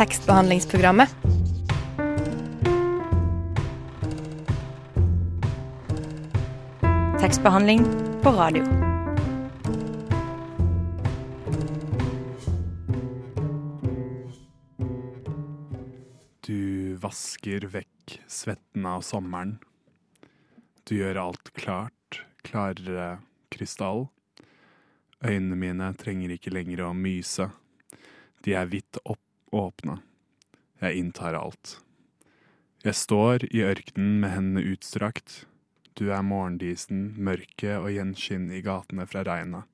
tekstbehandlingsprogrammet. Tekstbehandling på radio. Du vasker vekk svetten av sommeren. Du gjør alt klart, klarere krystall. Øynene mine trenger ikke lenger å myse. De er vidt opp åpne. Jeg inntar alt. Jeg står i ørkenen med hendene utstrakt. Du er morgendisen, mørket og gjenskinn i gatene fra regnet.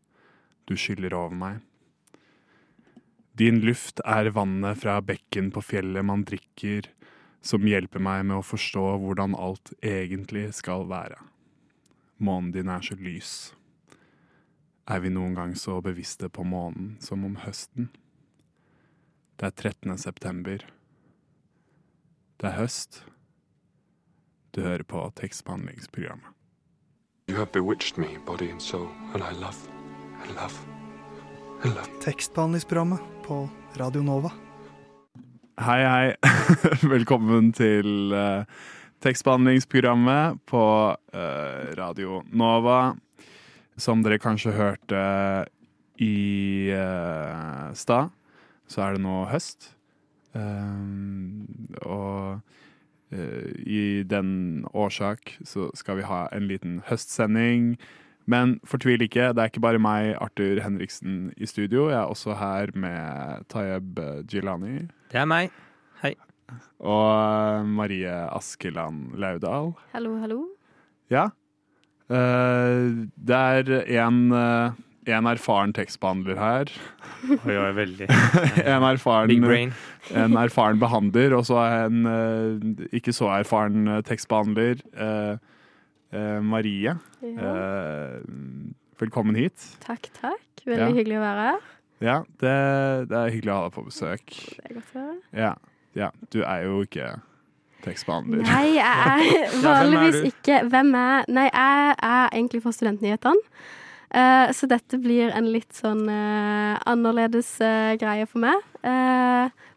Du skyller over meg. Din luft er vannet fra bekken på fjellet man drikker, som hjelper meg med å forstå hvordan alt egentlig skal være. Månen din er så lys. Er vi noen gang så bevisste på månen som om høsten? Det er 13. september. Det er høst. Du hører på tekstbehandlingsprogrammet. You have bewitched me, body and soul, and I love, I love, I love. Tekstbehandlingsprogrammet på Radio Nova. Hei, hei. Velkommen til uh, tekstbehandlingsprogrammet på uh, Radio Nova. Som dere kanskje hørte i uh, stad, så er det nå høst. Um, og uh, i den årsak så skal vi ha en liten høstsending. Men fortvil ikke, det er ikke bare meg, Arthur Henriksen, i studio. Jeg er også her med Tayeb Jilani. Det er meg. Hei. og eh, Marie Askeland Laudal. Hallo, hallo. Ja. Uh, det er en, eh, en erfaren tekstbehandler her. Oi, oi, veldig. En erfaren, Big brain. en erfaren behandler, og så en uh, ikke så erfaren eh, tekstbehandler. Uh, uh, Marie, Ja. eh, velkommen hit. Takk, takk. Veldig Ja. hyggelig å være her. Ja, det, det er hyggelig å ha deg på besøk. Det er godt å høre. Ja, ja du er jo ikke tekstbehandler. Nei, jeg er er vanligvis ikke Hvem er Nei, jeg er egentlig for Studentnyhetene. Eh, så dette blir en litt sånn eh, annerledes eh, greie for meg.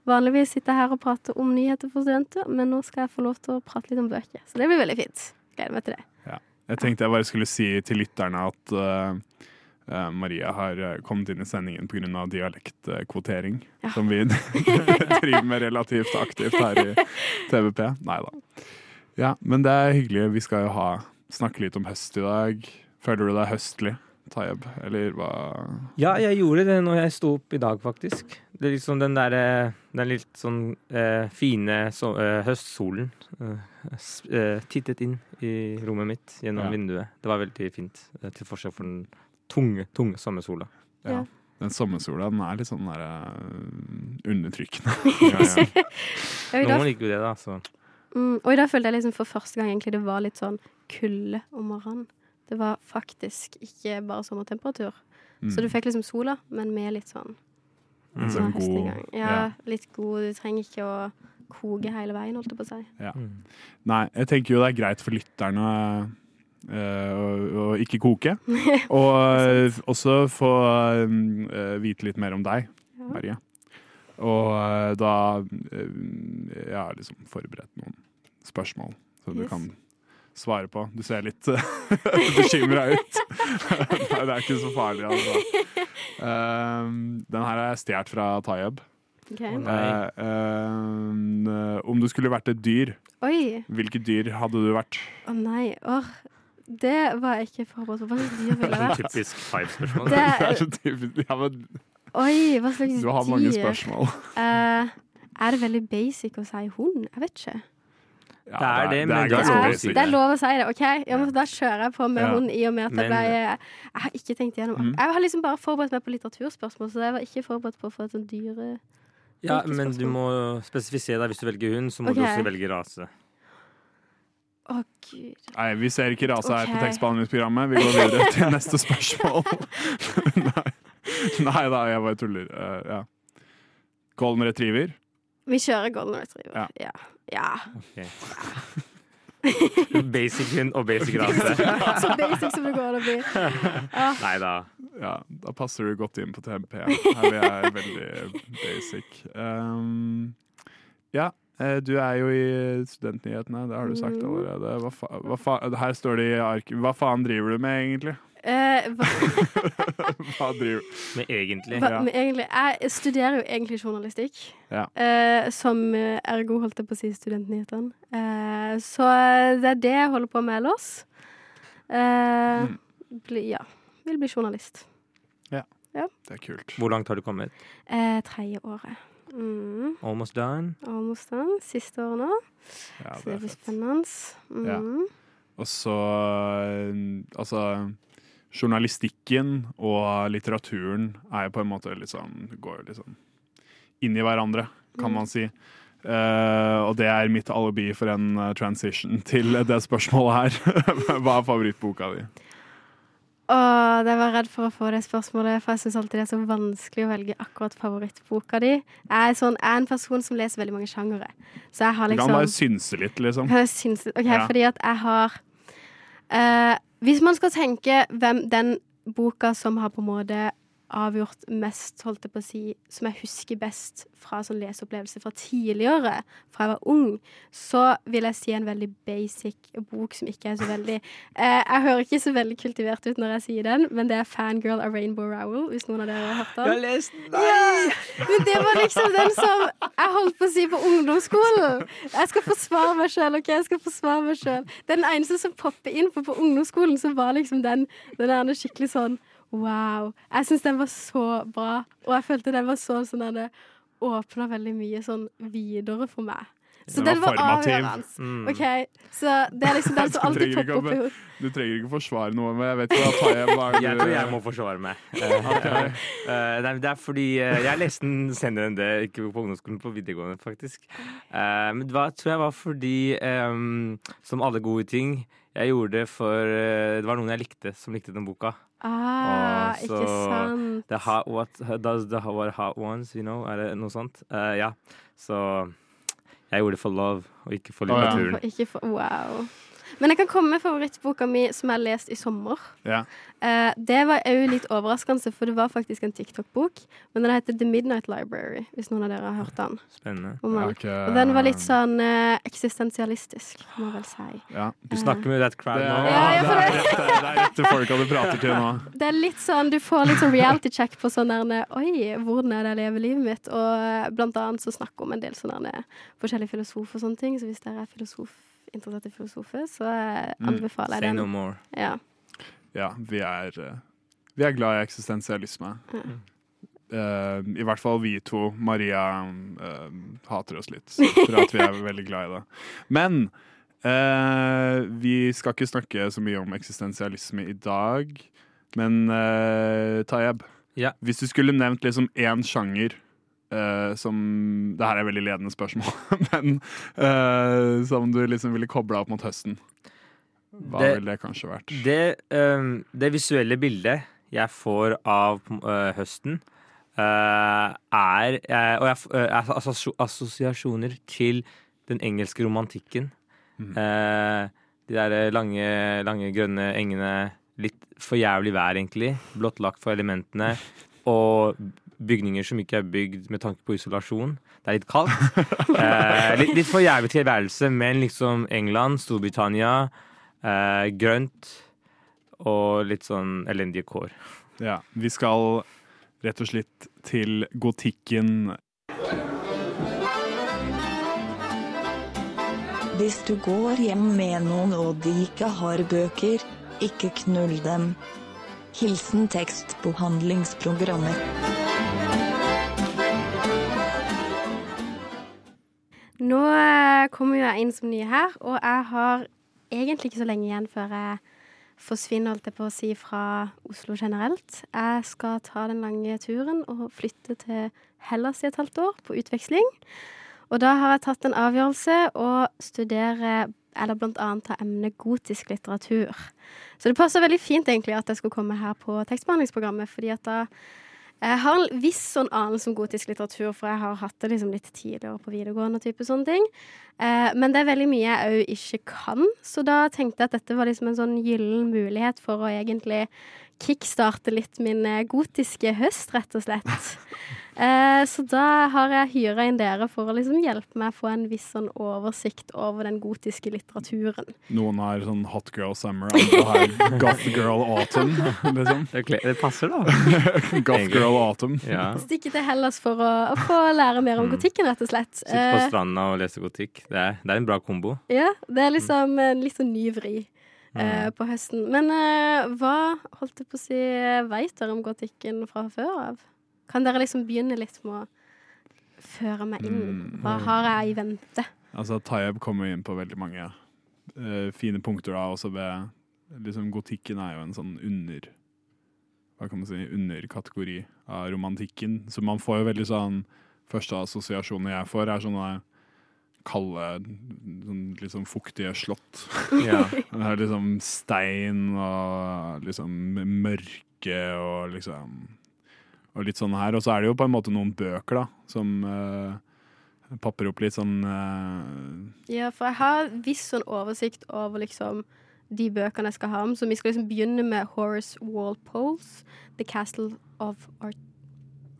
Vanligvis sitter jeg her og prater om nyheter for studenter, men nå skal jeg få lov til å prate litt om bøker. Så det blir veldig fint. Gleder meg til det. Jeg tenkte jeg bare skulle si til lytterne at uh, Maria har kommet inn i sendingen pga. dialektkvotering, Ja. som vi driver med relativt aktivt her i TVP. Nei da. Ja, men det er hyggelig. Vi skal jo ha, snakke litt om høst i dag. Føler du deg høstlig, Tayeb? Eller hva? Ja, jeg gjorde det når jeg sto opp i dag, faktisk. Det er liksom den der eh, Den litt sånn eh, fine så, eh, høstsolen eh, eh, tittet inn i rommet mitt gjennom Ja. vinduet. Det var veldig fint, eh, til forskjell fra den tunge, tunge sommersola. Ja. Den sommersola den er litt sånn der, uh, undertrykkende. ja, ja. Noen liker jo det, da. Så. mm, og i dag følte jeg liksom for første gang egentlig det var litt sånn kulde om morgenen. Det var faktisk ikke bare sommertemperatur. Mm. Så du fikk liksom sola, men med litt sånn En Mm. sånn sånn god. Ja, ja. litt god. Du trenger ikke å koke hele veien, holdt jeg på å si. Mm. Nei, jeg tenker jo det er greit for lytterne eh, å, å ikke koke. Og eh, også få eh, vite litt mer om deg, Ja. Marie. Og da Jeg har liksom forberedt noen spørsmål du Yes. kan svare på. Du ser litt bekymra ut. Nei, det er ikke så farlig, altså. Uh, den her er stjålet fra Tayeb. Okay. Oh, uh, Eh, eh, om du skulle vært et dyr, Oi! hvilket dyr hadde du vært? Å nei. Åh. Det var jeg ikke forberedt på. Hva slags dyr ville jeg Sånn vært? typisk five-spørsmål. Det Det er så typisk. Ja, men oi, hva slags du har mange dyr? spørsmål. Eh, er det veldig basic å si hund? Jeg vet ikke. Ja, Det er det, men er det Det er- det er lov å si det. OK, ja, men da kjører jeg på med Ja. hund i og med at jeg ble Jeg har ikke tenkt igjennom Mm. Jeg har liksom bare forberedt meg på litteraturspørsmål, så jeg var ikke forberedt på å få et sånt dyre... Ja, men du må spesifisere deg. Hvis du velger hund, så må du også velge rase. Å, gud. Nei, vi ser ikke rase her på tekstbehandlingsprogrammet. Vi går videre til neste spørsmål. Nei. Nei da, jeg bare tuller. Uh, ja. Golden retriever. Vi kjører golden retriever. Ja. Ja. Ja. Ok. Basic hund og basic rase. Så basic som det går an å bli. Nei da. Ja, da passer du godt inn på TMP. Her vi er veldig basic. Um, ja, eh, du er jo i Studentnyhetene, det har du sagt Mm. allerede. Hva fa hva fa her står det i ark... Hva faen driver du med, egentlig? Eh, hva, Hva driver Men egentlig hva, med egentlig, jeg studerer jo egentlig journalistikk. Ja. Eh, som eh, ergo holdt jeg på å si studentnyhetene. Eh, så det er det jeg holder på med ellers. Eh, Mm. bli, ja. Vil bli journalist. Ja, Det er kult. Hvor langt har du kommet? Eh, Tredje året. Mm. Almost done? Almost done. Siste året nå. Ja, så det det er blir spennende. Mm. Ja. Og så eh, Altså, journalistikken og litteraturen er jo på en måte litt sånn Går jo litt sånn inn i hverandre, kan Mm. man si. Uh, og det er mitt alibi for en eh, transition til det spørsmålet her. Hva er favorittboka di? Åh, jeg var redd for å få det spørsmålet, for jeg syns alltid det er så vanskelig å velge akkurat favorittboka di. Jeg er, sånn, jeg er en person som leser veldig mange sjangere. Så jeg har Du liksom kan bare synse litt, liksom. Jeg synes, ok, Ja. fordi at jeg har Hvis man skal tenke hvem den boka som har på en måte avgjort mest, holdt jeg på å si, som jeg husker best fra sånn leseopplevelse fra tidligere, fra jeg var ung, så vil jeg si en veldig basic bok som ikke er så veldig eh, Jeg hører ikke så veldig kultivert ut når jeg sier den, men det er 'Fangirl av Rainbow Rowell', hvis noen av dere har hørt den. Jeg har lest den! Ja, men det var liksom den som jeg holdt på å si på ungdomsskolen. Jeg skal forsvare meg sjøl, OK? Jeg skal forsvare meg selv. Den eneste som popper inn på på ungdomsskolen, så var liksom den, den er skikkelig sånn wow. Jeg syns den var så bra, og jeg følte den var så sånn at det åpna veldig mye sånn videre for meg. Så Den den var var avgjørende. Mm. OK, så det er liksom den som alltid popper opp i Du trenger ikke forsvare noe, men jeg vet ikke hva hva er Jeg tror jeg må forsvare meg. Eh, eh, nei, det er fordi eh, jeg leste den senere enn det, ikke på ungdomsskolen, på videregående, faktisk. Eh, men det var, tror jeg var fordi, eh, som alle gode ting, jeg gjorde det for eh, Det var noen jeg likte, som likte den boka. Ah, Å, ikke sant. The hot, what does the what hot ones, you know? Er det noe sånt? Uh, ja. Så jeg gjorde det for love, og ikke for Å, ja. litteraturen. For ikke for, wow. Men jeg kan komme med favorittboka mi som jeg har lest i sommer. Ja. Eh, det var òg litt overraskende, for det var faktisk en TikTok-bok. Men den heter The Midnight Library, hvis noen av dere har hørt den. Spennende. Om okay. Og den var litt sånn eh, eksistensialistisk, må jeg vel si. ja. Du snakker med that crowd nå. Ja, ja, for det, er rett, det er rett folka du prater til nå. Det er litt sånn, Du får litt sånn reality check på sånn der Oi, hvordan er det jeg lever livet mitt? Og eh, blant annet så snakker om en del sånne forskjellige filosofer og sånne ting. Så hvis dere er filosof, interessert i filosofer, så Mm. anbefaler jeg Say den. no more. Ja. Ja, vi er, eh, vi er glad i eksistensialisme. Eh, I hvert fall vi to. Maria uh, hater oss litt for at vi er veldig glad i det. Men uh, vi skal ikke snakke så mye om eksistensialisme i dag. Men uh, Tayeb, Ja. hvis du skulle nevnt liksom én sjanger eh, som Det her er veldig ledende spørsmål, men uh, som du liksom ville kobla opp mot høsten. Hva Det- ville det kanskje vært? Det, ehm, det visuelle bildet jeg får av uh, høsten, er Og jeg er assosiasjoner til den engelske romantikken. Mm. De der lange, lange grønne engene. Litt for jævlig vær, egentlig. Blottlagt for elementene. Og bygninger som ikke er bygd med tanke på isolasjon. Det er litt kaldt. Eh, litt, litt for jævlig tilværelse, men liksom England, Storbritannia, eh, grønt og litt sånn elendige kår. Ja, vi skal rett og slett til gotikken. Hvis du går hjem med noen og de ikke har bøker, ikke knull dem. Hilsen tekstbehandlingsprogrammet. Nå eh, kommer jeg inn som ny her, og jeg har egentlig ikke så lenge igjen før jeg forsvinner, holdt jeg på å si, fra Oslo generelt. Jeg skal ta den lange turen og flytte til Hellas i et halvt år, på utveksling. Og da har jeg tatt en avgjørelse å studere, eller blant annet ta emnet gotisk litteratur. Så det passer veldig fint egentlig at jeg skulle komme her på tekstbehandlingsprogrammet, fordi at da Jeg har en viss sånn anelse om gotisk litteratur, for jeg har hatt det liksom litt tidligere på videregående. type sånne ting. Eh, men det er veldig mye jeg òg ikke kan, så da tenkte jeg at dette var liksom en sånn gyllen mulighet for å egentlig kickstarte litt min eh, gotiske høst, rett og slett. Eh, så da har jeg hyra inn dere for å liksom hjelpe meg å få en viss sånn oversikt over den gotiske litteraturen. Noen har sånn hot girl summer, andre har goth girl autumn. Liksom. Det, passer, da. Goth girl autumn. Ja. Stikke til Hellas for å, å få lære mer om Mm. gotikken, rett og slett. Sitte på Eh, stranda og lese gotikk. Det er, det er en bra kombo. ja, det er liksom en litt sånn ny vri. Eh, på høsten. Men eh, hva holdt jeg på å si veit dere om gotikken fra før av? Kan dere liksom begynne litt med å føre meg inn? Mm. Hva har jeg i vente? Altså, Tayeb kommer inn på veldig mange uh, fine punkter da, også ved liksom, Gotikken er jo en sånn under Hva kan man si, underkategori av romantikken. Så man får jo veldig sånn Første assosiasjoner jeg får, er sånne kalde, litt sånn fuktige slott. Ja. Det er liksom stein og liksom mørke og liksom Og litt sånn her. Og så er det jo på en måte noen bøker, da, som uh, papper opp litt sånn uh, Ja, for jeg har viss sånn oversikt over liksom de bøkene jeg skal ha om. Så vi skal liksom begynne med Horace Walpoles The Castle of Ar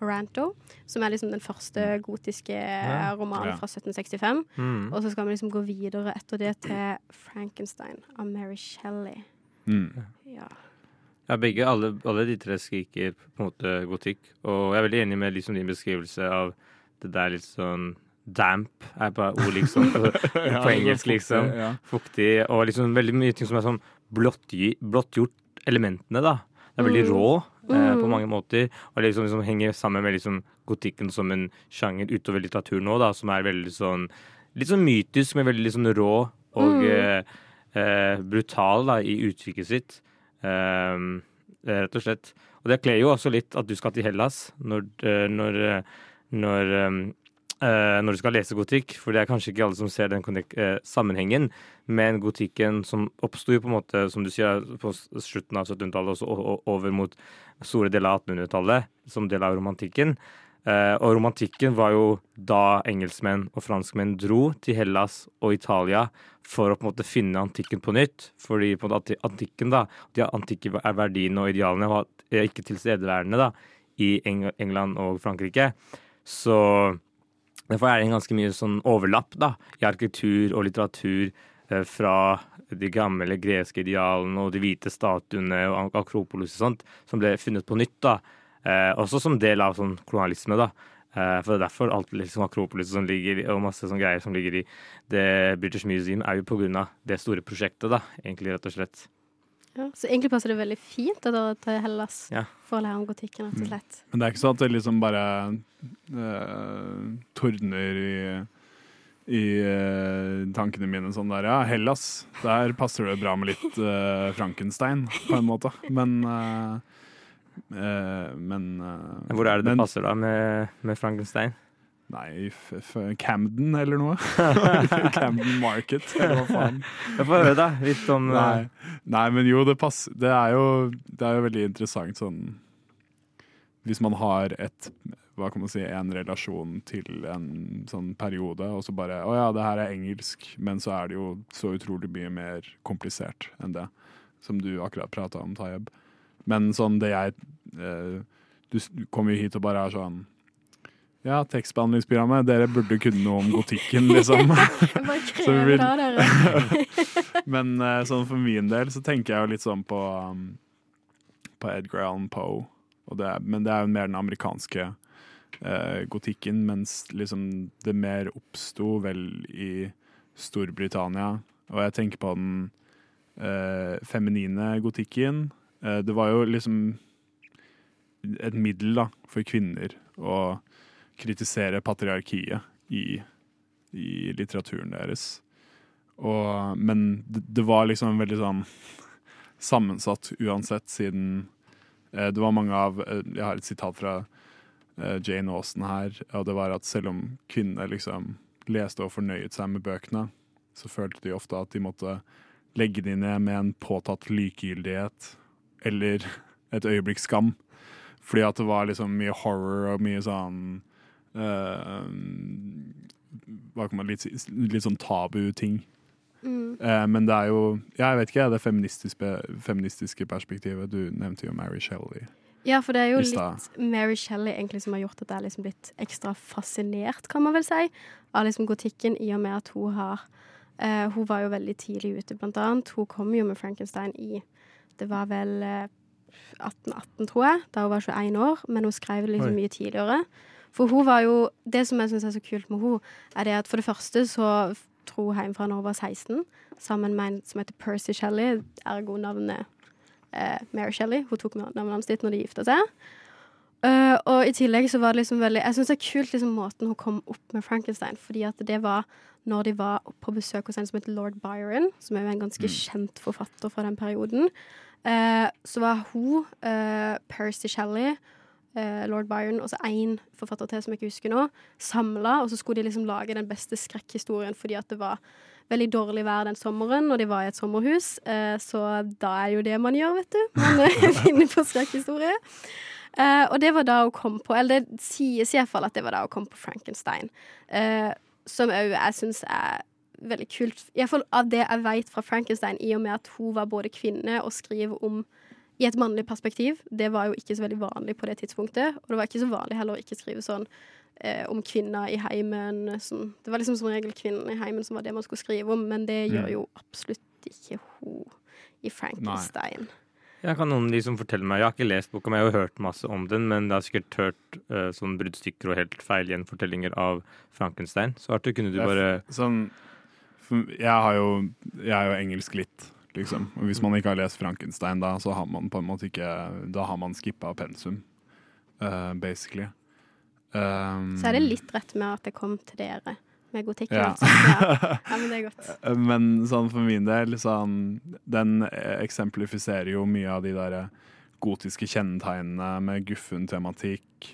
Oranto, som er liksom den første gotiske Ja. romanen fra 1765. Mm. Og så skal vi liksom gå videre etter det til Frankenstein av Mary Shelley. mm. Ja. Ja, begge, alle, alle de tre skriker på en måte gotikk. Og jeg er veldig enig med liksom din beskrivelse av det der litt sånn damp, er bare ord, liksom. Ja, på engelsk, liksom. Fuktig, og liksom veldig mye ting som er sånn blottgi- blottgjort elementene, da. Det er veldig Mm. rå eh, på Mm. mange måter, og liksom, liksom henger sammen med liksom gotikken som en sjanger utover litteratur nå, da, som er veldig sånn litt sånn mytisk, men veldig liksom rå og Mm. eh, eh, brutal da, i uttrykket sitt. Eh, rett og slett. Og det kler jo også litt at du skal til Hellas når, eh, når, eh, når, eh, når du skal lese gotikk, for det er kanskje ikke alle som ser den eh, sammenhengen. Men gotikken som oppsto på en måte, som du sier, på slutten av 1700-tallet og så over mot store deler av 1800-tallet, som del av romantikken. Uh, og romantikken var jo da engelskmenn og franskmenn dro til Hellas og Italia for å på en måte finne antikken på nytt. Fordi på en måte antikken da, de antikke ver- verdiene og idealene var ikke tilstedeværende da, i England og Frankrike. Så derfor er det ganske mye sånn overlapp da, i arkitektur og litteratur eh, fra de gamle greske idealene og de hvite statuene og Akropolis og sånt, som ble funnet på nytt. da. Eh, også som del av sånn kolonialisme, da. Eh, for det er derfor alt liksom Akropolis som ligger, og masse sånn greier som ligger i det British Museum, er jo av det store prosjektet, da, egentlig, rett og slett. Ja. Så egentlig passer det veldig fint at dere tar Hellas Ja. for å lære om gotikken, rett og slett. Men det er ikke sånn at det liksom bare uh, tordner i i uh, tankene mine sånn der Ja, Hellas. Der passer det bra med litt uh, Frankenstein, på en måte. Men Men Hvor er det det men, passer da med, med Frankenstein? Nei, Camden eller noe. Camden Market, eller hva faen. Jeg får høre, da. Litt om Nei, nei, men jo, det passer. Det er jo, det er jo veldig interessant sånn Hvis man har et hva kan man si, en relasjon til en sånn periode, og så bare Å ja, det her er engelsk, men så er det jo så utrolig mye mer komplisert enn det. Som du akkurat prata om, Tayeb. Men sånn det jeg eh, Du kommer jo hit og bare er sånn ja, tekstbehandlingsprogrammet. Dere burde kunne noe om gotikken, liksom. Så vi vil-. Men eh, sånn for min del så tenker jeg jo litt sånn på um, På Edgar Allan Poe. Og det er, men det er jo mer den amerikanske eh, gotikken, mens liksom det mer oppsto vel i Storbritannia. Og jeg tenker på den eh, feminine gotikken. Eh, det var jo liksom et middel da, for kvinner å kritisere patriarkiet i, i litteraturen deres. Og, men det, var liksom veldig sånn sammensatt uansett, siden eh, det var mange av eh, Jeg har et sitat fra eh, Jane Austen her, og det var at selv om kvinner liksom leste og fornøyet seg med bøkene, så følte de ofte at de måtte legge de ned med en påtatt likegyldighet eller et øyeblikks skam. Fordi at det var liksom mye horror og mye sånn hva kan man litt, litt sånn tabu-ting. Mm. Eh, men det er jo Jeg vet ikke, det feministiske, feministiske perspektivet. Du nevnte jo Mary Shelley. Ja, for det er jo litt Mary Shelley egentlig som har gjort at jeg er liksom blitt ekstra fascinert, kan man vel si, av liksom gotikken, i og med at hun har eh, Hun var jo veldig tidlig ute, blant annet. Hun kom jo med Frankenstein i Det var vel eh, 1818, tror jeg, da hun var 21 år, men hun skrev det liksom Oi. mye tidligere. For hun var jo Det som jeg syns er så kult med hun, er det at for det første så dro hun hjemmefra når hun var 16, sammen med en som heter Percy Shelley, ergo navnet eh, Mary Shelley. Hun tok navnet hans dit når de gifta seg. Uh, og i tillegg så var det liksom veldig Jeg syns det er kult liksom måten hun kom opp med Frankenstein, fordi at det var når de var på besøk hos en som heter lord Byron, som er jo en ganske kjent forfatter fra den perioden. Uh, så var hun, uh, Percy Shelley, eh, lord Byron og så én forfatter til som jeg ikke husker nå, samla, og så skulle de liksom lage den beste skrekkhistorien fordi at det var veldig dårlig vær den sommeren, og de var i et sommerhus. Eh, så da er jo det man gjør, vet du. Man eh, finner på skrekkhistorie. Og det var da hun kom på Eller det sies iallfall at det var da hun kom på Frankenstein. Som òg jeg syns er veldig kult. Iallfall av det jeg vet fra Frankenstein, i og med at hun var både kvinne og skriver om i et mannlig perspektiv. Det var jo ikke så veldig vanlig på det tidspunktet. Og det var ikke så vanlig heller å ikke skrive sånn eh, om kvinner i heimen. Sånn. Det var liksom som regel kvinnen i heimen som var det man skulle skrive om, men det gjør Mm. jo absolutt ikke hun i Frankenstein. Jeg kan noen liksom fortelle meg, jeg har ikke lest boka, men jeg har jo hørt masse om den, men jeg har sikkert hørt uh, sånn bruddstykker og helt feil gjenfortellinger av Frankenstein. Så Arthur, kunne du bare Sånn, for jeg, har jo, jeg er jo engelsk litt, liksom. Og hvis man ikke har lest Frankenstein, da, så har man på en måte ikke Da har man skippa pensum, uh, basically. Um, Så er det litt rett med at det kom til dere med gotikken. Ja. Altså. Ja. ja, men det er godt. Men sånn for min del, sånn Den eksemplifiserer jo mye av de der eh, gotiske kjennetegnene med guffen tematikk,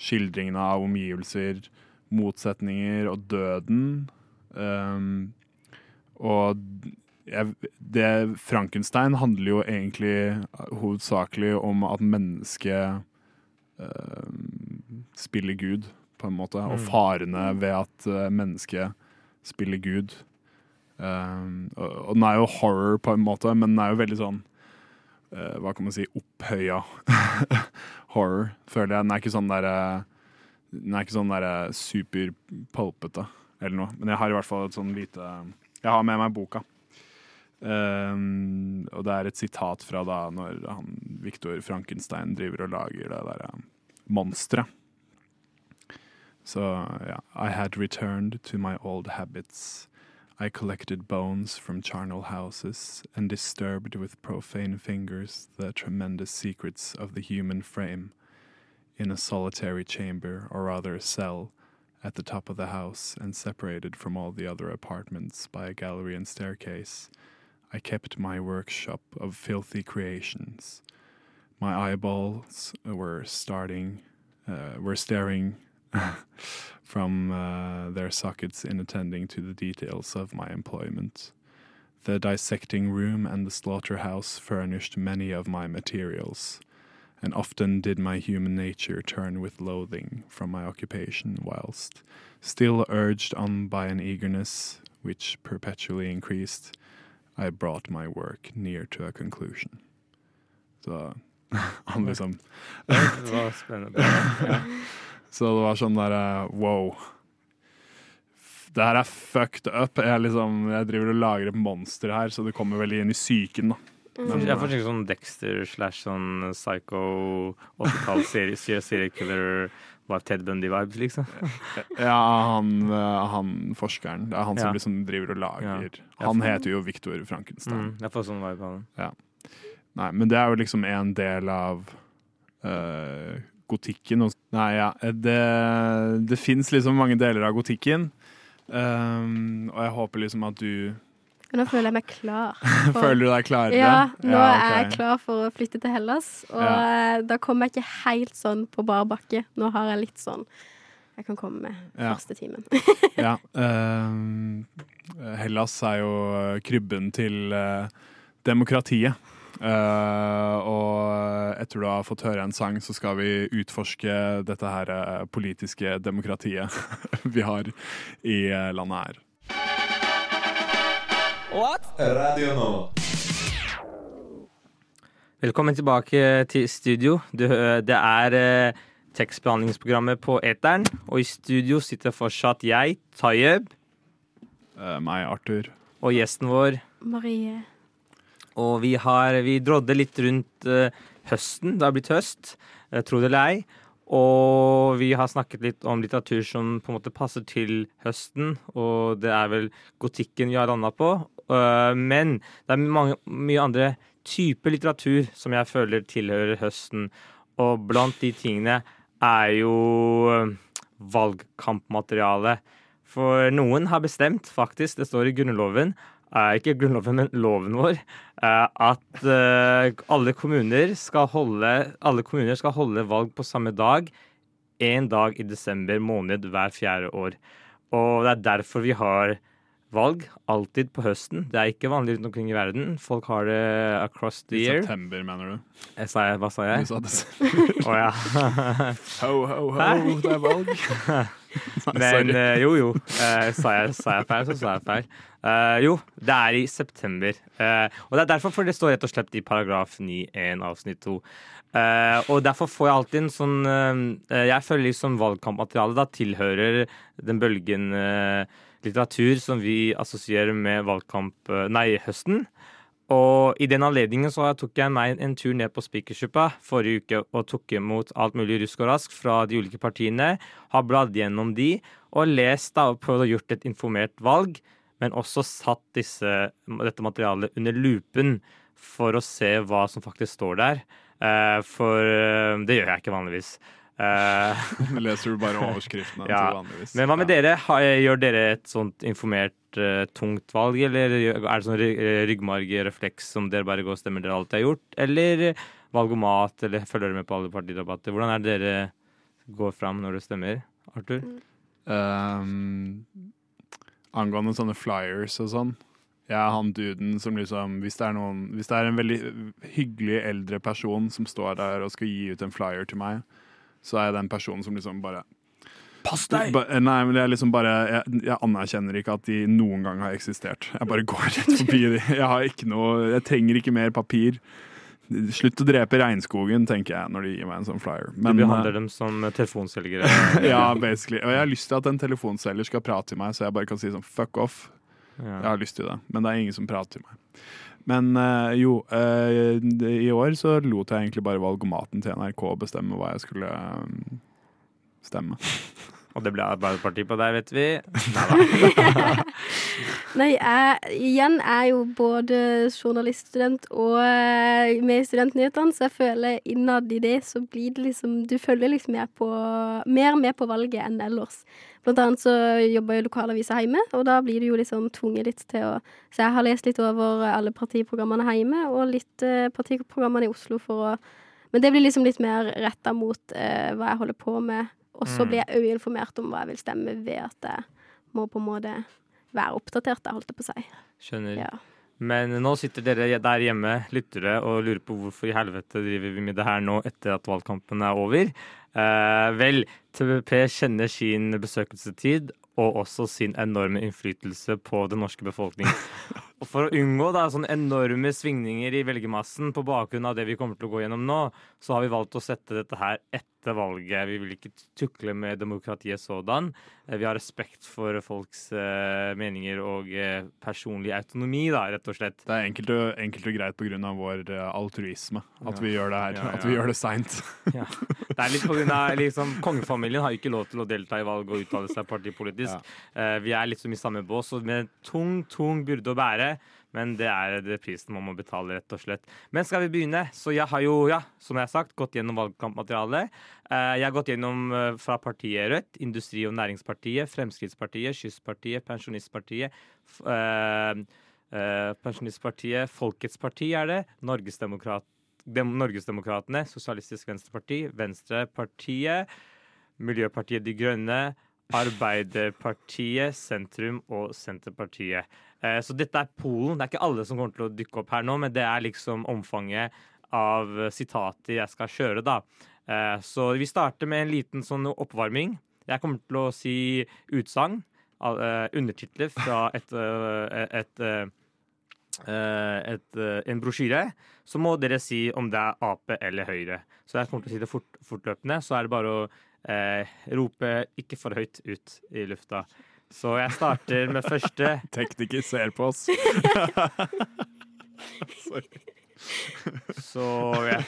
skildringene av omgivelser, motsetninger og døden. Um, og jeg, det Frankenstein handler jo egentlig hovedsakelig om at mennesket uh, spiller Gud, på en måte, og Mm. farene ved at uh, mennesket spiller Gud. Uh, og, og den er jo horror på en måte, men den er jo veldig sånn Hva kan man si opphøya horror, føler jeg. Den er ikke sånn derre Den er ikke sånn derre superpulpete eller noe. Men jeg har i hvert fall et sånn lite Jeg har med meg boka. Um, og det er et sitat fra da når han, Victor Frankenstein driver og lager det derre monsteret. Så ja. I had returned to my old habits. I collected bones from charnel houses and disturbed with profane fingers the tremendous secrets of the human frame. In a solitary chamber, or rather a cell, at the top of the house and separated from all the other apartments by a gallery and staircase, I kept my workshop of filthy creations. My eyeballs were starting, uh, were staring from uh, their sockets in attending to the details of my employment. The dissecting room and the slaughterhouse furnished many of my materials, and often did my human nature turn with loathing from my occupation, whilst, still urged on by an eagerness which perpetually increased, I brought my work near to a conclusion. Så han liksom Det var spennende. Ja. Så det var sånn derre wow. Det her er fucked up. Jeg, liksom, jeg driver og lager et monster her, så det kommer veldig inn i psyken. da. Men, Jeg får tenke sånn Dexter slash sånn psycho 80-talls serie- seriekiller var Ted Bundy-vibes, liksom. ja, han, eh, han forskeren. Det er han som Ja. liksom driver og lager. Han heter jo Victor Frankenstein. Mm, jeg får sånn vibe av den. Nei, men det er jo liksom en del av uh, gotikken. Nei, ja, det, det fins liksom mange deler av gotikken. Um, og jeg håper liksom at du nå føler jeg meg klar. for- Føler du deg klarere? Ja, nå er jeg klar for å flytte til Hellas. Og Ja. eh, da kommer jeg ikke helt sånn på bar bakke. Nå har jeg litt sånn Jeg kan komme med Ja. første timen. Ja. ehm, Hellas er jo krybben til uh, demokratiet. Uh, og etter du har fått høre en sang, så skal vi utforske dette her politiske demokratiet vi har i landet her. Radio Nova. Velkommen tilbake til studio. Du, det er eh, tekstbehandlingsprogrammet på Eteren. Og i studio sitter fortsatt jeg, Tayeb, Eh, meg, Arthur. og gjesten vår. Marie. Og vi har Vi drodde litt rundt eh, høsten. Det har blitt høst, uh, tro det eller ei. Og vi har snakket litt om litteratur som på en måte passer til høsten. Og det er vel gotikken vi har landa på. Eh, men det er mange, mye andre typer litteratur som jeg føler tilhører høsten. Og blant de tingene er jo eh, valgkampmateriale. For noen har bestemt, faktisk, det står i Grunnloven, ikke Grunnloven, men loven vår, eh, at eh, alle kommuner skal holde alle kommuner skal holde valg på samme dag én dag i desember måned hver fjerde år. Og det er derfor vi har valg alltid på høsten. Det er ikke vanlig rundt omkring i verden. Folk har det across the year. I september, mener du? Jeg sa jeg, hva sa Du sa desember. Å ja. Ho, ho, ho, det er valg. Men eh, jo, jo. Uh, sa, jeg, sa jeg feil, så sa jeg feil. Uh, jo, det er i september. Og det er derfor for det står rett og slett i paragraf 9-1 avsnitt 2. Eh, og derfor får jeg alltid en sånn Jeg føler liksom valgkampmaterialet da tilhører den bølgen litteratur som vi assosierer med valgkamp Nei, høsten. Og i den anledningen så tok jeg meg en tur ned på Spikersuppa forrige uke og tok imot alt mulig rusk og rask fra de ulike partiene. Har bladd gjennom de og lest da og prøvd å gjort et informert valg. Men også satt disse, dette materialet under lupen for å se hva som faktisk står der. Eh, for eh, det gjør jeg ikke vanligvis. Eh, Leser du bare overskriftene Ja, til vanligvis? men hva med Ja. dere? Gjør dere et sånt informert uh, tungt valg, eller er det sånn ry- eh, ryggmargrefleks som dere bare går og stemmer dere alltid har gjort? Eller valgomat, eller følger dere med på alle partidebatter? Hvordan er det dere går fram når dere stemmer, Arthur? Um, angående sånne flyers og sånn. Jeg er han duden som liksom hvis det, er noen, hvis det er en veldig hyggelig eldre person som står der og skal gi ut en flyer til meg, så er jeg den personen som liksom bare Pass Ba, nei, men det er liksom bare jeg, jeg anerkjenner ikke at de noen gang har eksistert. Jeg bare går rett forbi de. Jeg har ikke noe Jeg trenger ikke mer papir. Slutt å drepe regnskogen, tenker jeg når de gir meg en sånn flyer. Du behandler dem som telefonselgere. ja, basically. Og jeg har lyst til at en telefonselger skal prate til meg, så jeg bare kan si sånn fuck off. Jeg har lyst til det, men det er ingen som prater til meg. Men eh, jo, eh, i år så lot jeg egentlig bare valgomaten til NRK bestemme hva jeg skulle eh, stemme. Og det ble Arbeiderpartiet på deg, vet vi. Nei, jeg igjen er jo både journaliststudent og eh, med i Studentnyhetene, så jeg føler innad i det så blir det liksom Du følger liksom med på, mer med på valget enn ellers. Blant annet så jobber i lokalavisa hjemme, og da blir du jo liksom tvunget litt til å Så jeg har lest litt over alle partiprogrammene hjemme, og litt eh, partiprogrammene i Oslo for å Men det blir liksom litt mer retta mot eh, hva jeg holder på med. Og så Mm. blir jeg òg informert om hva jeg vil stemme, ved at jeg må på en måte være oppdatert, da, holdt jeg på å si. Skjønner. Ja. Men nå sitter dere der hjemme, lyttere, og lurer på hvorfor i helvete driver vi med det her nå etter at valgkampen er over. Eh, vel, TVP kjenner sin besøkelsestid og også sin enorme innflytelse på den norske befolkning. Og for å unngå da, sånne enorme svingninger i velgermassen på bakgrunn av det vi kommer til å gå gjennom nå, så har vi valgt å sette dette her etter valget. Vi vil ikke tukle med demokratiet sådan. Eh, Vi har respekt for folks eh, meninger og eh, personlig autonomi, da, rett og slett. Det er enkelt og, enkelt og greit pga. vår eh, altruisme at Ja. vi gjør det her. Ja, At vi gjør det seint. Ja. Det er litt på av liksom, Kongefamilien har ikke lov til å delta i valg og uttale seg partipolitisk. Eh, vi er liksom i samme bås, og med tung, tung byrde å bære. Men det er det prisen man må betale, rett og slett. Men skal vi begynne? Så jeg har jo, ja, som jeg har sagt, gått gjennom valgkampmaterialet. Eh, jeg har gått gjennom eh, fra partiet Rødt, Industri- og Næringspartiet, Fremskrittspartiet, Kystpartiet, Pensjonistpartiet. eh, Pensjonistpartiet, Folkets parti er det. Norgesdemokrat Dem Norgesdemokratene, Sosialistisk Venstreparti, Venstrepartiet, Miljøpartiet De Grønne, Arbeiderpartiet, Sentrum og Senterpartiet. Eh, så dette er Polen. Det er ikke alle som kommer til å dukke opp her nå, men det er liksom omfanget av sitater jeg skal kjøre, da. Eh, så vi starter med en liten sånn oppvarming. Jeg kommer til å si utsagn, eh, undertitler fra et, et, et, en brosjyre. Så må dere si om det er Ap eller Høyre. Så jeg kommer til å si det fort, fortløpende. Så er det bare å eh, rope ikke for høyt ut i lufta. Så jeg starter med første. Tekniker ser på oss. Så ja.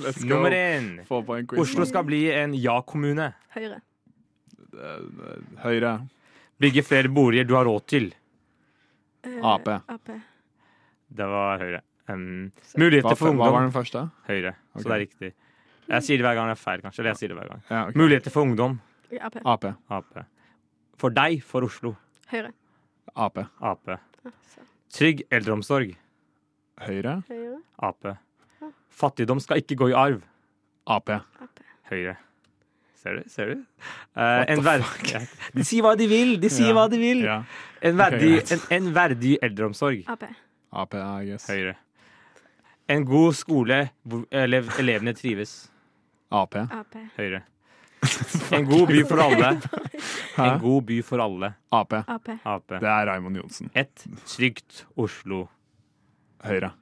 Let's go. Nummer én. Få på en quiz. Oslo skal bli en ja-kommune. Høyre. Høyre. Bygge flere boliger du har råd til. Uh, Ap. Ap. Det var Høyre. Um, muligheter for hva var ungdom. den første? Høyre. Okay. Så det er riktig. Jeg sier det hver gang det er feil, kanskje. Eller jeg sier det hver gang. Ja, okay. Muligheter for ungdom. Ap. Ap. Ap. For deg, for Oslo. Høyre. Ap. Ap. Trygg eldreomsorg. Høyre. Høyre. Ap. Fattigdom skal ikke gå i arv. Ap. Ap. Høyre. Ser du? Ser du? Uh, en. De sier hva de vil! De sier Ja. hva de vil! Ja. En, verdig, en, en verdig eldreomsorg. Ap. Ap, I guess. Høyre. En god skole hvor elev, elevene trives. Ap. Ap. Høyre. En god by for alle. Hæ? En god by for alle. Ap. Ap. Ap. Det er Raymond Johnsen. Et trygt Oslo. Høyre.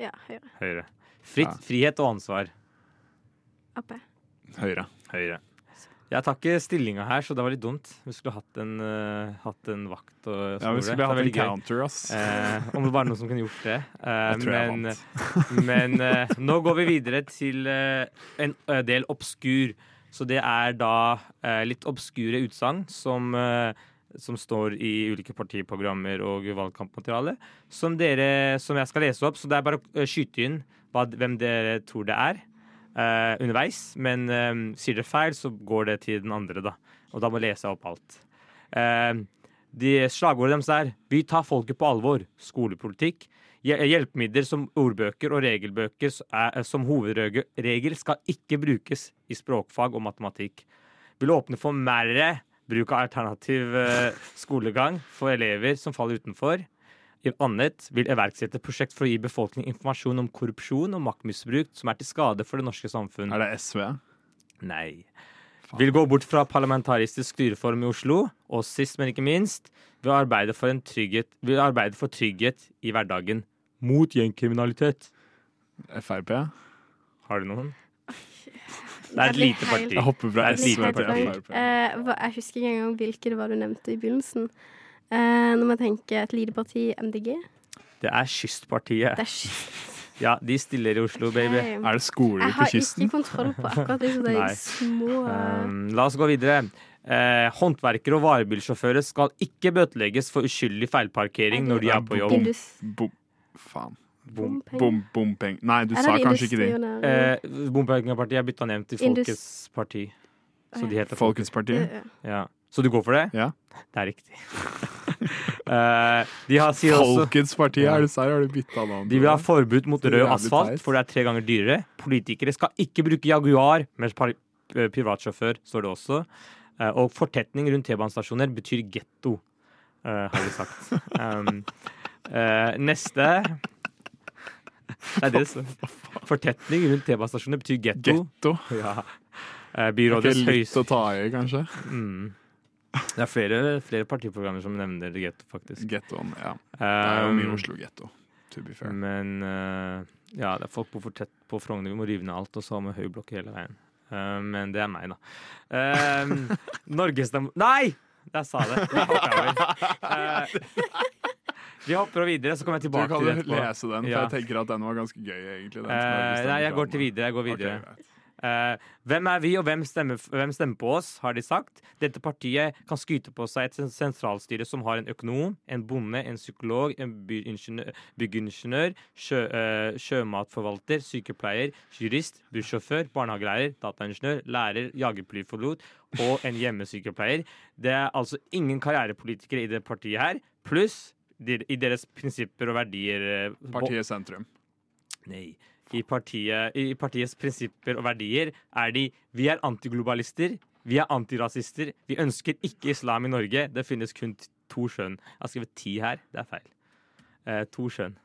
Ja, høyre. Høyre. Fritt, Ja. frihet og ansvar. Ap. Høyre. Høyre. Jeg tar ikke stillinga her, så det var litt dumt. Vi skulle hatt en, uh, hatt en vakt og Ja, vi skulle hatt en counter, ass. Eh, om det var noen som kunne gjort det. Eh, Jeg tror jeg men vant. men eh, nå går vi videre til eh, en eh, del obskur. Så det er da eh, litt obskure utsagn som, eh, som står i ulike partiprogrammer og valgkampmateriale, som, dere, som jeg skal lese opp. Så det er bare å eh, skyte inn hvem dere tror det er eh, underveis. Men eh, sier dere feil, så går det til den andre, da. Og da må jeg lese opp alt. Eh, de Slagordet deres er 'Vi tar folket på alvor'. Skolepolitikk. Hje- Hjelpemidler som ordbøker og regelbøker er, som hovedregel skal ikke brukes i språkfag og matematikk. Vil åpne for mer bruk av alternativ eh, skolegang for elever som faller utenfor. I annet vil iverksette prosjekt for å gi befolkningen informasjon om korrupsjon og maktmisbruk som er til skade for det norske samfunn. Er det SV? Nei. Vil gå bort fra parlamentaristisk styreform i Oslo, og sist, men ikke minst, vil arbeide for, en trygghet, vil arbeide for trygghet i hverdagen. Mot gjengkriminalitet. Frp? Har du noen? Det er et lite parti. Jeg hopper fra Det SV til. Frp. Eh, jeg husker ikke engang hvilke det var du nevnte i begynnelsen. Uh, når man tenker et lite parti, MDG Det er Kystpartiet. Det er kyst. Ja, de stiller i Oslo, baby. Er det skoler på kysten? Jeg har ikke kontroll på akkurat disse de er små eh, Um, la oss gå videre. Eh, håndverkere og varebilsjåfører skal ikke bøtelegges for uskyldig feilparkering når de er på jobb. Bom... Faen. Bom. Bom, bompeng. Nei, du sa kanskje ikke det. Eh, Bompengepartiet er bytta ned til Folkets parti. Så de heter Folkets parti? Ja. Så du går for det? Ja. Det er riktig. Eh, de har, sier Folkets parti, er det serr? Har du bytta navn? de vil ha forbud mot rød asfalt, teit. for det er tre ganger dyrere. Politikere skal ikke bruke Jaguar mens eh, privatsjåfør, står det også. Eh, og fortetning rundt T-banestasjoner betyr getto, eh, har de sagt. Um, eh, neste Det er det står. Fortetning rundt T-banestasjonene betyr getto. Getto. Ja. Eh, Det er byrådets ikke litt å ta i, kanskje? mm. Det er flere, flere partiprogrammer som nevner getto, faktisk. Gettoen, ja. Det er jo mye Um, Oslo-getto, to be fair. Men eh, ja, det er folk bor for tett på Frogner. Vi må rive ned alt og så ha med høyblokk hele veien. Uh, men det er meg, da. Uh, Norgesdem... Nei! Jeg sa det. Jeg. Eh, vi hopper videre, så kommer jeg tilbake kan til det etterpå. lese den, for Ja. jeg tenker at den var ganske gøy, egentlig. Eh, nei, jeg går til videre. Jeg går videre. Okay, uh, hvem er vi, og hvem stemmer, hvem stemmer på oss, har de sagt. Dette partiet kan skryte på seg et sentralstyre som har en økonom, en bonde, en psykolog, en byggingeniør, sjø, uh, sjømatforvalter, sykepleier, jurist, bussjåfør, barnehagelærer, dataingeniør, lærer, jagerflypilot og en hjemmesykepleier. Det er altså ingen karrierepolitikere i det partiet her, pluss i deres prinsipper og verdier. eh, Partiet Sentrum. Nei. I, partiet, I partiets prinsipper og verdier er de Vi er antiglobalister. Vi er antirasister. Vi ønsker ikke islam i Norge. Det finnes kun to skjønn. Jeg har skrevet ti her. Det er feil. Eh, to skjønn.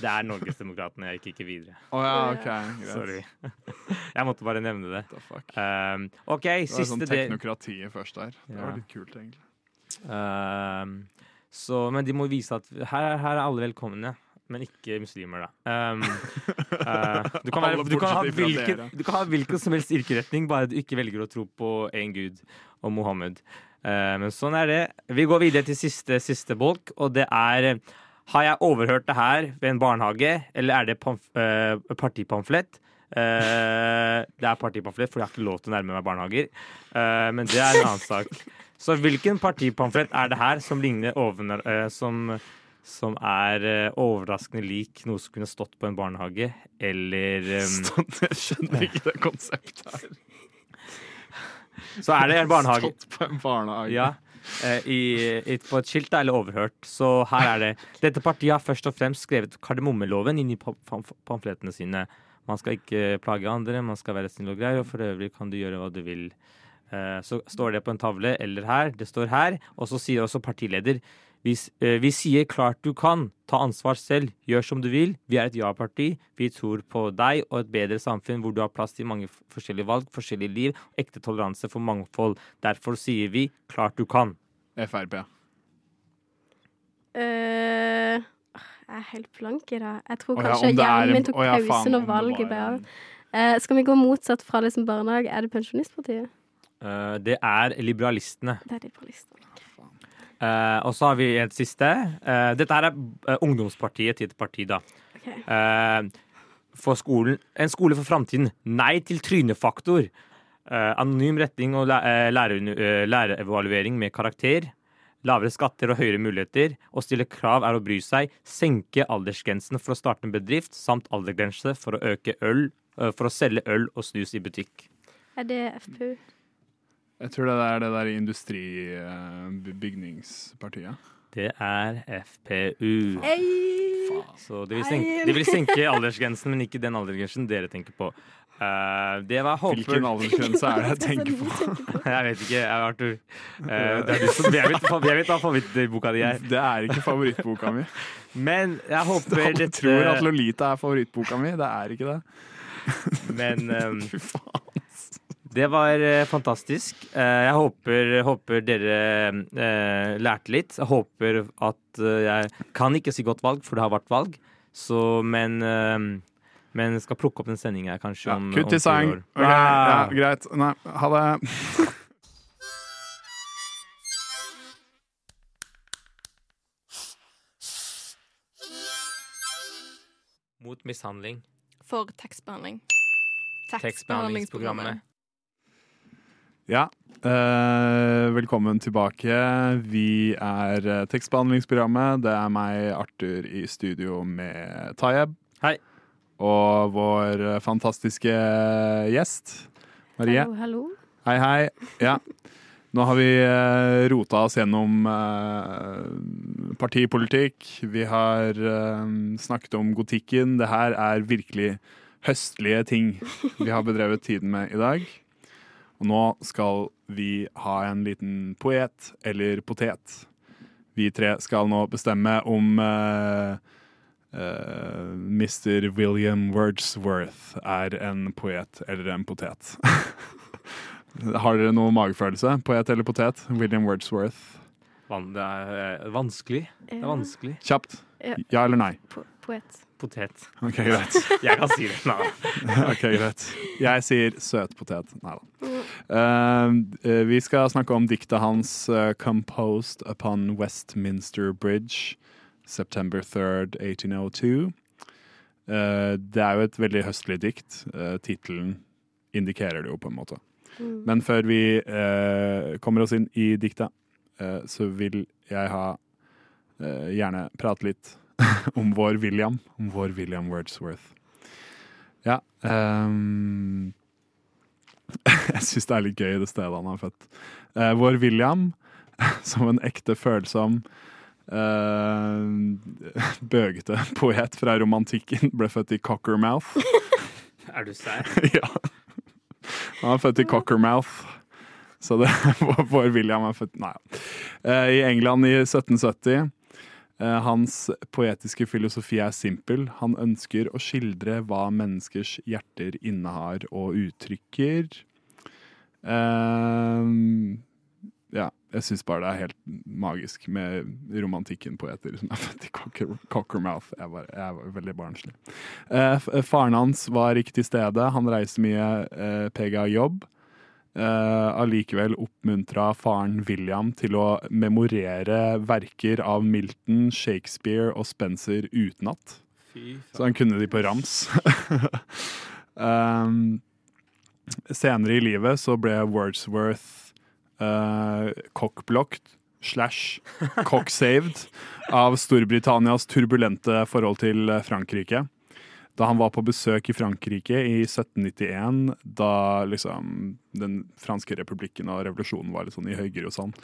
Det er Norgesdemokratene. Jeg gikk ikke videre. Oh, ja, OK. Greit. Sorry. Jeg måtte bare nevne det. The fuck. Um, OK, Det var siste sånn teknokrati først der. Det Ja. var litt kult, egentlig. Um, så, men de må vise at her, her er alle velkomne. Men ikke muslimer, da. Um, uh, du, kan være, du, kan ha hvilken, du kan ha hvilken som helst yrkeretning, bare du ikke velger å tro på én gud og Mohammed. Uh, men sånn er det. Vi går videre til siste, siste bolk, og det er Har jeg overhørt det her ved en barnehage, eller er det uh, partipamflett? Uh, det er partipamflett, for jeg har ikke lov til å nærme meg barnehager. Uh, men det er en annen sak. Så hvilken partipamflett er det her som ligner over, eh, som, som er eh, overraskende lik noe som kunne stått på en barnehage, eller um, jeg skjønner ikke det konseptet her. Så er det en barnehage. Stått på en barnehage. Ja. I, i, på et skilt eller overhørt. Så her er det Dette partiet har først og fremst skrevet kardemommeloven inn i pam- pam- pamflettene sine. Man skal ikke plage andre, man skal være snill og grei, og for øvrig kan du gjøre hva du vil. Eh, Så står det på en tavle eller her. Det står her. Og så sier også partileder vi, eh, vi sier klart du kan. Ta ansvar selv. Gjør som du vil. Vi er et ja-parti. Vi tror på deg og et bedre samfunn hvor du har plass til mange forskjellige valg, forskjellige liv, ekte toleranse for mangfold. Derfor sier vi klart du kan. Frp. Uh, jeg er helt blank i dag. Jeg tror ja, kanskje det er hjernen min tok å ja, pause når valget ble av. Uh, skal vi gå motsatt fra det som barnehage? Er det Pensjonistpartiet? Eh, Det er liberalistene. Det er liberalistene. Eh, og så har vi et siste. Uh, dette her er ungdomspartiet til et parti, da. Okay. Eh, for skolen. En skole for framtiden. Nei til trynefaktor. Eh, anonym retning og lærerevaluering med karakter. Lavere skatter og høyere muligheter. Å stille krav er å bry seg. Senke aldersgrensen for å starte en bedrift, samt aldersgrense for å øke øl for å selge øl og snus i butikk. Er det FPU? Jeg tror det er det der industribygningspartiet. Det er FPU. Hey! Så de vil, senke, de vil senke aldersgrensen, men ikke den aldersgrensen dere tenker på. Uh, det var. Hvilken aldersgrense er det jeg tenker på? Jeg vet ikke, Arthur. Uh, det er du som, jeg, vet, hva favorittboka di er. Det er ikke favorittboka mi. Men jeg håper Alle dette tror at Lolita er favorittboka mi. Det er ikke det. Men um... Fy faen. Det var eh, fantastisk. Eh, jeg håper, håper dere eh, lærte litt. Jeg håper at eh, Jeg kan ikke si godt valg, for det har vært valg. Så, men ehm, men skal plukke opp den sendinga kanskje Ja, om, kutt i sang. Okay, ja, Ah. greit. Nei, ha det. Mot mishandling. For tekstbehandling. Tekstbehandlingsprogrammet. Ja, eh, velkommen tilbake. Vi er eh, tekstbehandlingsprogrammet. Det er meg, Arthur, i studio med Tayeb. Hei. Og vår eh, fantastiske gjest, Marie. Hallo, hallo. Hei, hei. Ja. Nå har vi rota oss gjennom eh, partipolitikk. Vi har eh, snakket om gotikken. Det her er virkelig høstlige ting vi har bedrevet tiden med i dag. Og nå skal vi ha en liten poet eller potet. Vi tre skal nå bestemme om uh, uh, Mr. William Wordsworth er en poet eller en potet. Har dere noe magefølelse? Poet eller potet? William Wordsworth. Van, det er eh, vanskelig. Det er vanskelig. Kjapt. Ja. Ja eller nei? Po poet. Potet. OK, greit. Jeg kan si det. Nei. Ok, greit. Jeg sier søt potet. Nei da. Uh, vi skal snakke om diktet hans uh, 'Composed upon Westminster Bridge', September 3rd, 1802. Uh, det er jo et veldig høstlig dikt. Uh, Tittelen indikerer det jo, på en måte. Mm. Men før vi eh, kommer oss inn i diktet, eh, så vil jeg ha eh, gjerne prate litt om vår William. Om vår William Wordsworth. Ja. Um, jeg syns det er litt gøy det stedet han er født. Uh, vår William, som en ekte følsom uh, bøgete poet fra romantikken, ble født i Cockermouth. Er du sær? ja. Han er født i Cockermouth Så det vår William er født Nei. Uh, I England i 1770. eh, Hans poetiske filosofi er simpel. Han ønsker å skildre hva menneskers hjerter innehar og uttrykker. Uh, ja, jeg syns bare det er helt magisk med romantikken-poeter som er født i Cockermouth. Jeg, jeg var veldig barnslig. Uh, faren hans var ikke til stede. Han reiste mye uh, PGA jobb. Eh, allikevel oppmuntra faren William til å memorere verker av Milton, Shakespeare og Spencer utenat. Så han kunne de på rams. um, senere i livet så ble Wordsworth uh, cockblocked slash cocksaved av Storbritannias turbulente forhold til Frankrike. Da han var på besøk i Frankrike i 1791, da liksom den franske republikken og revolusjonen var litt sånn i høyger og sånn,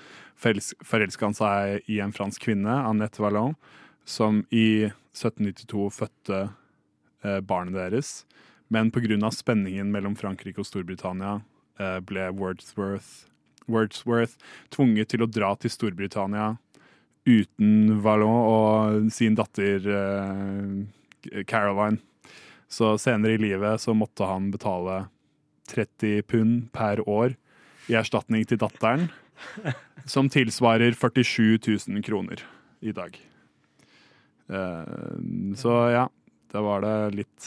forelska han seg i en fransk kvinne, Annette Vallon, som i 1792 fødte eh, barnet deres. Men pga. spenningen mellom Frankrike og Storbritannia eh, ble Wordsworth, Wordsworth tvunget til å dra til Storbritannia uten Vallon og sin datter eh, Caroline. Så senere i livet så måtte han betale 30 pund per år i erstatning til datteren, som tilsvarer 47 000 kroner i dag. Eh, så ja, da var det litt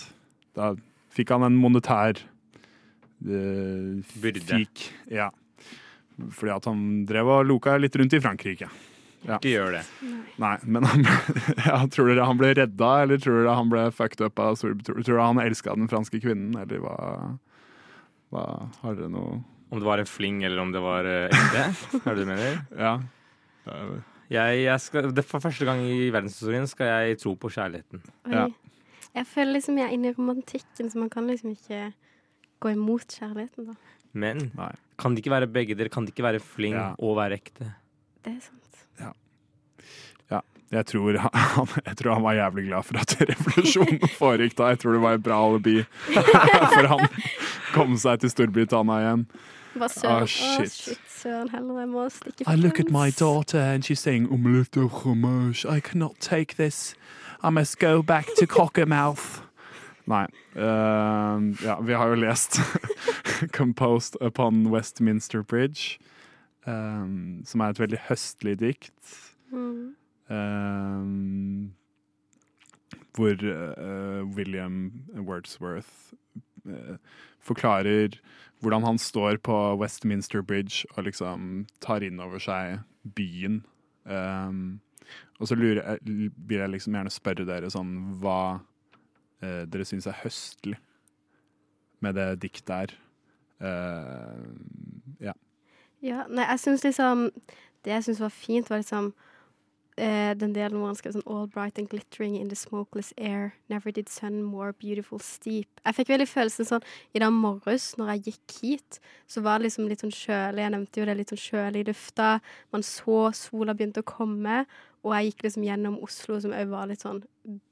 Da fikk han en monetær eh, Byrde. Fik, ja. Fordi at han drev og loka litt rundt i Frankrike. Ja. Ikke gjør det. Nei, men han, ja, tror dere han ble redda, eller tror dere han ble fucked up av Storbritannia? Tror dere han elska den franske kvinnen, eller hva, hva Har dere noe Om det var en fling, eller om det var eh, ekte? er det du mener? Ja. Jeg, jeg skal, det For første gang i verdenshistorien skal jeg tro på kjærligheten. Oi. Ja. Jeg føler liksom jeg er inne i romantikken, så man kan liksom ikke gå imot kjærligheten, da. Men Nei. kan det ikke være begge deler? Kan det ikke være fling Ja. og være ekte? Det er sant. Jeg tror han, jeg tror han var jævlig glad for at revolusjonen foregikk da. Jeg tror det var et bra alibi for han kom seg til Storbritannia igjen. Hva søren. Å, shit. shit, søren heller. Jeg må stikke I look at my daughter and she's saying omelette au fromage. I cannot take this. I must go back to Cockermouth. Nei. Uh, ja, vi har jo lest 'Composed Upon Westminster Bridge', um, som er et veldig høstlig dikt. Mm. Eh, hvor eh, William Wordsworth eh, forklarer hvordan han står på Westminster Bridge og liksom tar inn over seg byen. Um, og så vil jeg liksom gjerne spørre dere sånn hva uh, dere syns er høstlig med det diktet her. Uh, ja. Ja, nei, jeg syns liksom Det jeg syns var fint, var liksom eh, den delen hvor han skrev sånn All bright and glittering in the smokeless air. Never did sun more beautiful steep. Jeg fikk veldig følelsen sånn i dag morges når jeg gikk hit, så var det liksom litt sånn kjølig. Jeg nevnte jo det litt sånn kjølig i lufta. Man så sola begynte å komme, og jeg gikk liksom gjennom Oslo, som òg var litt sånn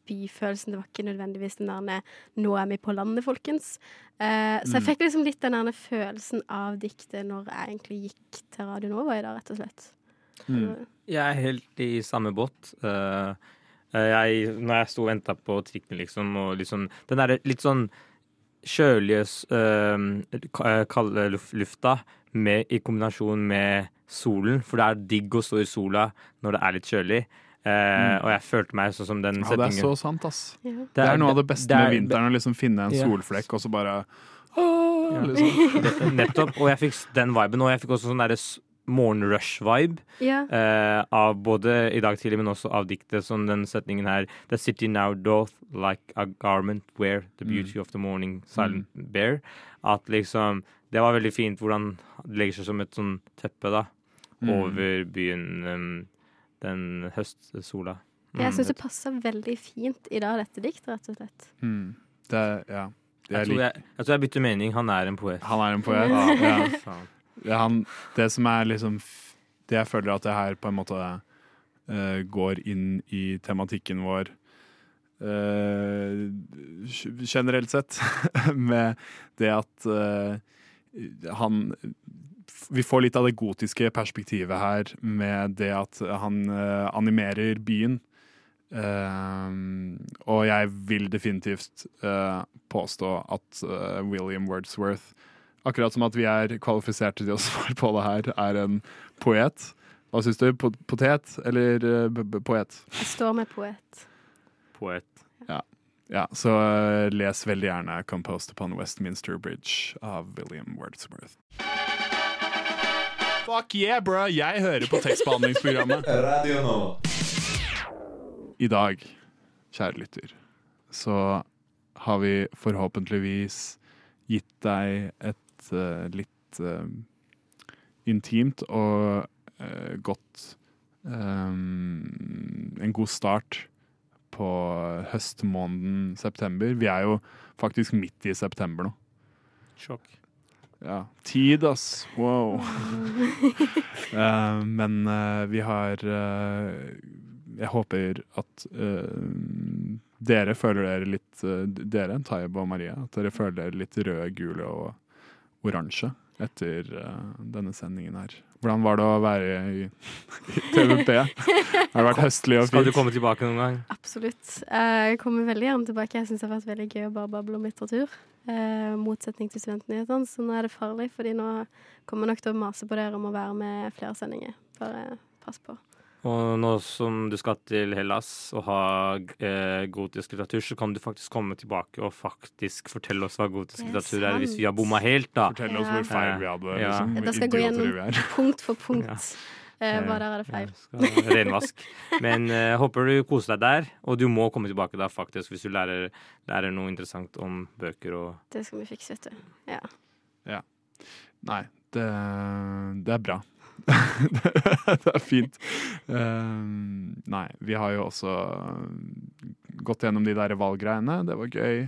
byfølelsen. Det var ikke nødvendigvis den der 'nå er vi på landet', folkens. Eh, så jeg Mm. fikk liksom litt den der følelsen av diktet når jeg egentlig gikk til Radio Nova i dag, rett og slett. Mm. Jeg er helt i samme båt. Eh, jeg, når jeg sto og venta på trikken, liksom, og liksom Den derre litt sånn kjølige, uh, kalde lufta med, i kombinasjon med solen, for det er digg å stå i sola når det er litt kjølig. Mm. Og jeg følte meg sånn som den ja, det er så sant, ass. Ja. Det er noe av det beste det er- med vinteren, å liksom finne en Ja. solflekk og så bare Ja. Åh, liksom. Nettopp. Og jeg fikk den viben. Og jeg fikk også sånn derre morgenrush-vibe. yeah. eh, av både i dag tidlig, men også av diktet, som den setningen her The city now doth like a garment wear the beauty of the morning silent bear. At liksom Det var veldig fint hvordan det legger seg som et sånn teppe, da, Mm. over byen, um, den høstsola. Jeg Mm. syns det passer veldig fint i dag, dette diktet, rett og slett. Mm. Det, ja. jeg, Jeg tror jeg, jeg tror jeg bytter mening. Han er en poet. Han er en poet. Ja, Ja. Ja, han, det som er liksom Det jeg føler at det her på en måte uh, går inn i tematikken vår uh, generelt sett, med det at uh, han vi får litt av det gotiske perspektivet her, med det at han uh, animerer byen. Uh, og jeg vil definitivt uh, påstå at William Wordsworth, akkurat som at vi er kvalifiserte til å svare på det her, er en poet. Hva syns du? Potet eller eh, b b poet? Jeg står med poet. Poet. Ja, ja. så eh, les veldig gjerne 'Composed Upon Westminster Bridge' av William Wordsworth. Fuck yeah, bro! Jeg hører på tekstbehandlingsprogrammet. Radio nå. I dag, kjære lytter, så har vi forhåpentligvis gitt deg et litt eh, intimt og eh, godt eh, En god start på høstmåneden september. Vi er jo faktisk midt i september nå. Sjokk. Ja, tid, ass. Wow. uh, men uh, vi har uh, Jeg håper at eh, dere føler dere litt Dere, Taib og Maria, at dere føler dere litt røde, gule og oransje etter uh, denne sendingen her. Hvordan var det å være i, i TVP? Har det vært høstlig og fint? Skal du komme tilbake noen gang? Absolutt. Eh, Jeg kommer veldig gjerne tilbake. Jeg syns det har vært veldig gøy å bare bable om litteratur. Eh, motsetning til studentnyhetene, så nå er det farlig, fordi nå kommer jeg nok til å mase på dere om å være med flere sendinger. Bare pass på. Og nå som du skal til Hellas og ha eh, gotisk litteratur, så kan du faktisk komme tilbake og faktisk fortelle oss hva gotisk er litteratur er, hvis vi har bomma helt, da. Fortell oss Ja. hvor feil vi hadde. Ja. Liksom, Da skal jeg gå gjennom. Punkt for punkt. Ja. Eh, hva der er det feil. Ja, renvask. Men eh, håper du koser deg der, og du må komme tilbake da faktisk hvis du lærer, lærer noe interessant om bøker og Det skal vi fikse, vet du. Ja. Nei, det, det er bra. det er fint. Um, nei, vi har jo også gått gjennom de der valggreiene. Det var gøy.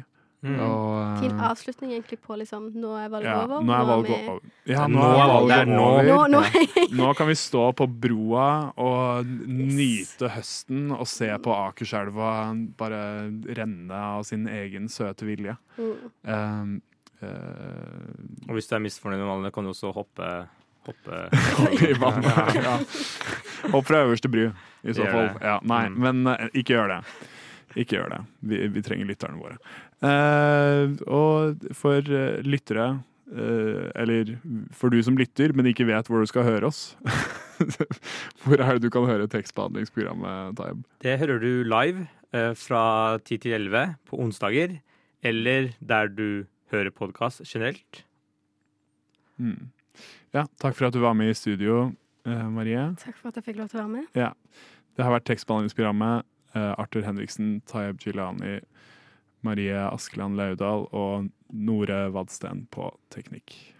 Mm. Og, Fin avslutning egentlig på liksom Nå er valget ja, over. nå er valget over. Ja, nå nå er valget nå. over. Nå, nå. Nå kan vi stå på broa og nyte høsten og se på Akerselva bare renne av sin egen søte vilje. Mm. Um, uh, Og hvis du er misfornøyd med valgene, kan du også hoppe Hoppe i vannet. Ja. Hopp fra øverste bry, i så Gjør fall. Ja, nei, Mm. men eh, ikke gjør det. Ikke gjør det. Vi, vi trenger lytterne våre. Eh, og for eh, lyttere, eh, eller for du som lytter, men ikke vet hvor du skal høre oss Hvor er det du kan høre tekstbehandlingsprogrammet, Taib? Det hører du live eh, fra 10 til 11 på onsdager, eller der du hører podkast generelt. Mm. Ja, takk for at du var med i studio, eh, Marie. Takk for at jeg fikk lov til å være med. Det har vært tekstbehandlingsprogrammet. eh, Arthur Henriksen, Tayeb Gilani, Marie Askeland Laudal og Nore Vadsten på teknikk.